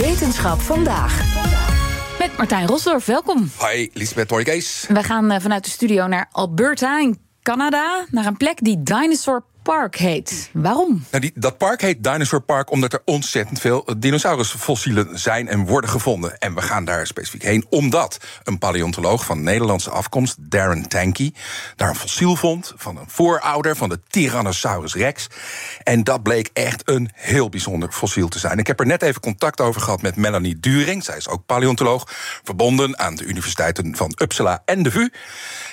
Wetenschap vandaag. Met Martijn Rosdorf, welkom. Hoi, Lisbeth Torikees. We gaan eh, vanuit de studio naar Alberta in Canada, naar een plek die Dinosaur Park heet. Waarom? Nou, die, dat park heet Dinosaur Park omdat er ontzettend veel dinosaurusfossielen zijn en worden gevonden. En we gaan daar specifiek heen omdat een paleontoloog van Nederlandse afkomst, Darren Tanky, daar een fossiel vond van een voorouder van de Tyrannosaurus rex. En dat bleek echt een heel bijzonder fossiel te zijn. Ik heb er net even contact over gehad met Melanie During. Zij is ook paleontoloog, verbonden aan de universiteiten van Uppsala en de VU.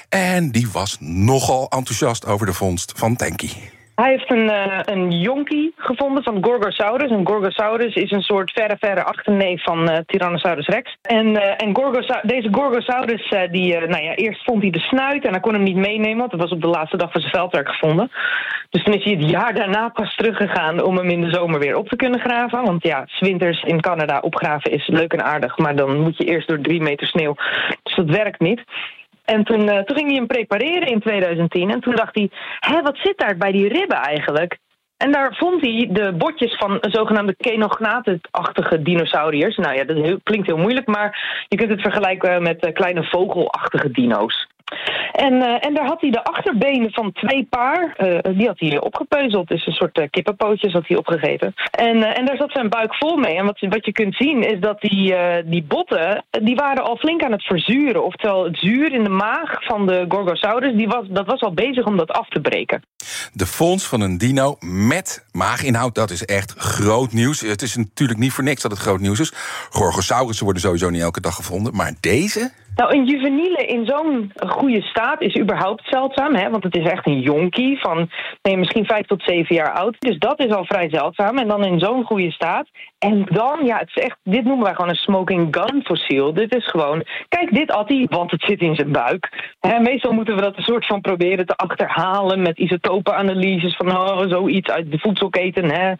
En die was nogal enthousiast over de vondst van Tanky. Hij heeft een, uh, een jonkie gevonden van Gorgosaurus. Een Gorgosaurus is een soort verre, verre achterneef van uh, Tyrannosaurus rex. En, uh, en Gorgosa deze Gorgosaurus, die, nou ja, eerst vond hij de snuit en hij kon hem niet meenemen, want dat was op de laatste dag van zijn veldwerk gevonden. Dus toen is hij het jaar daarna pas teruggegaan om hem in de zomer weer op te kunnen graven. Want ja, zwinters in Canada opgraven is leuk en aardig, maar dan moet je eerst door drie meter sneeuw. Dus dat werkt niet. En toen, uh, toen ging hij hem prepareren in 2010. En toen dacht hij, hé, wat zit daar bij die ribben eigenlijk? En daar vond hij de botjes van zogenaamde kenognaten-achtige dinosauriërs. Nou ja, dat klinkt heel moeilijk, maar je kunt het vergelijken met uh, kleine vogelachtige dino's. En, uh, en daar had hij de achterbenen van twee paar, uh, die had hij opgepeuzeld. Dus een soort uh, kippenpootjes had hij opgegeten. En, en daar zat zijn buik vol mee. En wat, wat je kunt zien is dat die, die botten, die waren al flink aan het verzuren. Oftewel het zuur in de maag van de Gorgosaurus, die was, dat was al bezig om dat af te breken. De fonds van een dino met maaginhoud, dat is echt groot nieuws. Het is natuurlijk niet voor niks dat het groot nieuws is. Gorgosaurussen worden sowieso niet elke dag gevonden. Maar deze... Nou, een juveniele in zo'n goede staat is überhaupt zeldzaam. Hè? Want het is echt een jonkie van nee, misschien vijf tot zeven jaar oud. Dus dat is al vrij zeldzaam. En dan in zo'n goede staat. En dan, ja, het is echt, dit noemen wij gewoon een smoking gun fossiel. Dit is gewoon, kijk, dit had hij, want het zit in zijn buik. Meestal moeten we dat een soort van proberen te achterhalen met isotopenanalyses van oh, zoiets uit de voedselketen. Hè.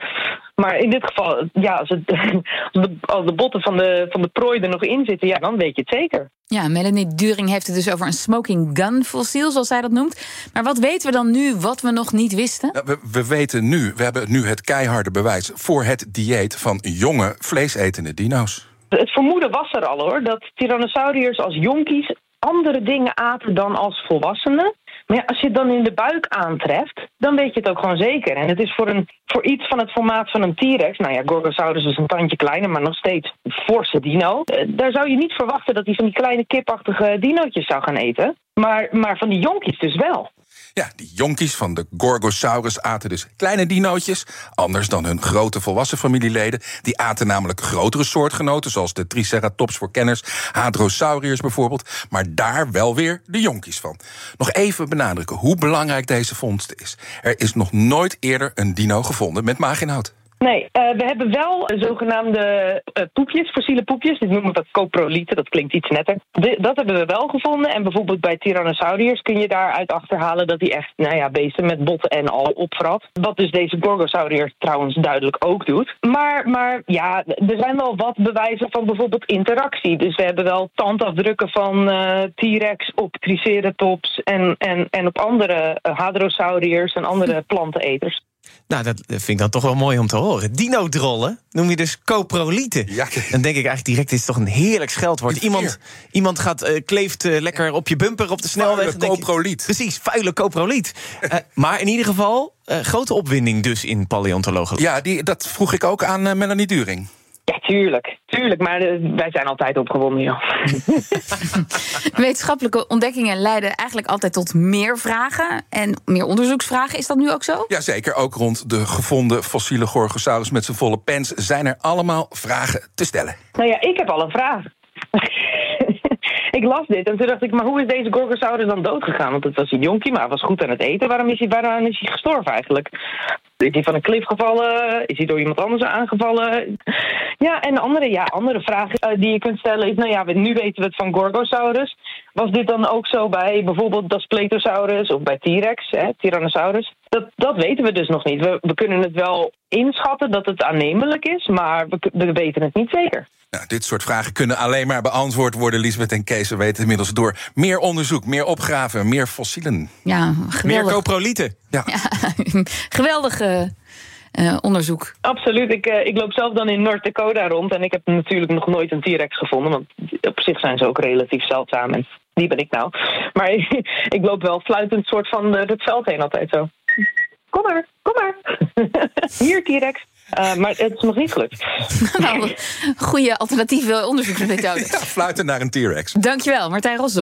Maar in dit geval, ja, als, het, als, de, als de botten van de, van de prooi er nog in zitten, ja, dan weet je het zeker. Ja, Melanie During heeft het dus over een smoking gun fossiel, zoals zij dat noemt. Maar wat weten we dan nu wat we nog niet wisten? We, we, weten nu, we hebben nu het keiharde bewijs voor het dieet van jonge vleesetende dino's. Het vermoeden was er al hoor, dat tyrannosauriërs als jonkies andere dingen aten dan als volwassenen. Maar ja, als je het dan in de buik aantreft, dan weet je het ook gewoon zeker. En het is voor, een, voor iets van het formaat van een T-Rex, nou ja, Gorgosaurus is een tandje kleiner, maar nog steeds forse dino. Daar zou je niet verwachten dat hij van die kleine kipachtige dinootjes zou gaan eten. Maar, maar van die jonkies dus wel. Ja, die jonkies van de Gorgosaurus aten dus kleine dinootjes. Anders dan hun grote volwassen familieleden. Die aten namelijk grotere soortgenoten, zoals de Triceratops voor kenners, Hadrosauriërs bijvoorbeeld. Maar daar wel weer de jonkies van. Nog even benadrukken hoe belangrijk deze vondst is. Er is nog nooit eerder een dino gevonden met maaginhoud. Nee, uh, we hebben wel zogenaamde uh, poepjes, fossiele poepjes. Dit noemen we coprolieten, dat klinkt iets netter. Dat hebben we wel gevonden. En bijvoorbeeld bij Tyrannosauriërs kun je daaruit achterhalen dat die echt, nou ja, beesten met botten en al opvrat. Wat dus deze Gorgosauriër trouwens duidelijk ook doet. Maar, maar ja, er zijn wel wat bewijzen van bijvoorbeeld interactie. Dus we hebben wel tandafdrukken van T-Rex op Triceratops en, en, en op andere Hadrosauriërs en andere planteneters. Nou, dat vind ik dan toch wel mooi om te horen. Dinodrollen noem je dus coprolieten. Ja. Dan denk ik eigenlijk direct, dit is toch een heerlijk scheldwoord. Iemand, iemand gaat, uh, kleeft uh, lekker op je bumper op de snelweg. Vuile coproliet. Precies, vuile coproliet. uh, maar in ieder geval, grote opwinding dus in paleontologie. Ja, die, dat vroeg ik ook aan Melanie During. Ja, tuurlijk. Tuurlijk, maar wij zijn altijd opgewonden, joh. Wetenschappelijke ontdekkingen leiden eigenlijk altijd tot meer vragen en meer onderzoeksvragen. Is dat nu ook zo? Jazeker, ook rond de gevonden fossiele Gorgosaurus met zijn volle pens zijn er allemaal vragen te stellen. Nou ja, ik heb al een vraag. ik las dit en toen dacht ik, maar hoe is deze Gorgosaurus dan doodgegaan? Want het was een jonkie, maar hij was goed aan het eten. Waarom is hij, waarom is hij gestorven eigenlijk? Is hij van een klif gevallen? Is hij door iemand anders aangevallen? Ja, en andere, ja, andere vraag uh, die je kunt stellen is... nou ja, nu weten we het van Gorgosaurus. Was dit dan ook zo bij bijvoorbeeld Daspletosaurus of bij T-Rex, Tyrannosaurus? Dat, dat weten we dus nog niet. We, we kunnen het wel inschatten dat het aannemelijk is... maar we, we weten het niet zeker. Nou, dit soort vragen kunnen alleen maar beantwoord worden, Lisbeth en Kees. We weten inmiddels door meer onderzoek, meer opgraven, meer fossielen. Ja, Meer coprolieten. Ja. ja geweldige eh, onderzoek. Absoluut. Ik, uh, ik loop zelf dan in North Dakota rond. En ik heb natuurlijk nog nooit een T-Rex gevonden. Want op zich zijn ze ook relatief zeldzaam. En die ben ik nou. Maar ik loop wel fluitend soort van het veld heen altijd zo. Kom maar, kom maar. Hier, T-Rex. Uh, maar het is nog niet gelukt. nou, goede alternatieve onderzoeksmethode. ja, fluiten naar een T-Rex. Dankjewel, Martijn Rosse.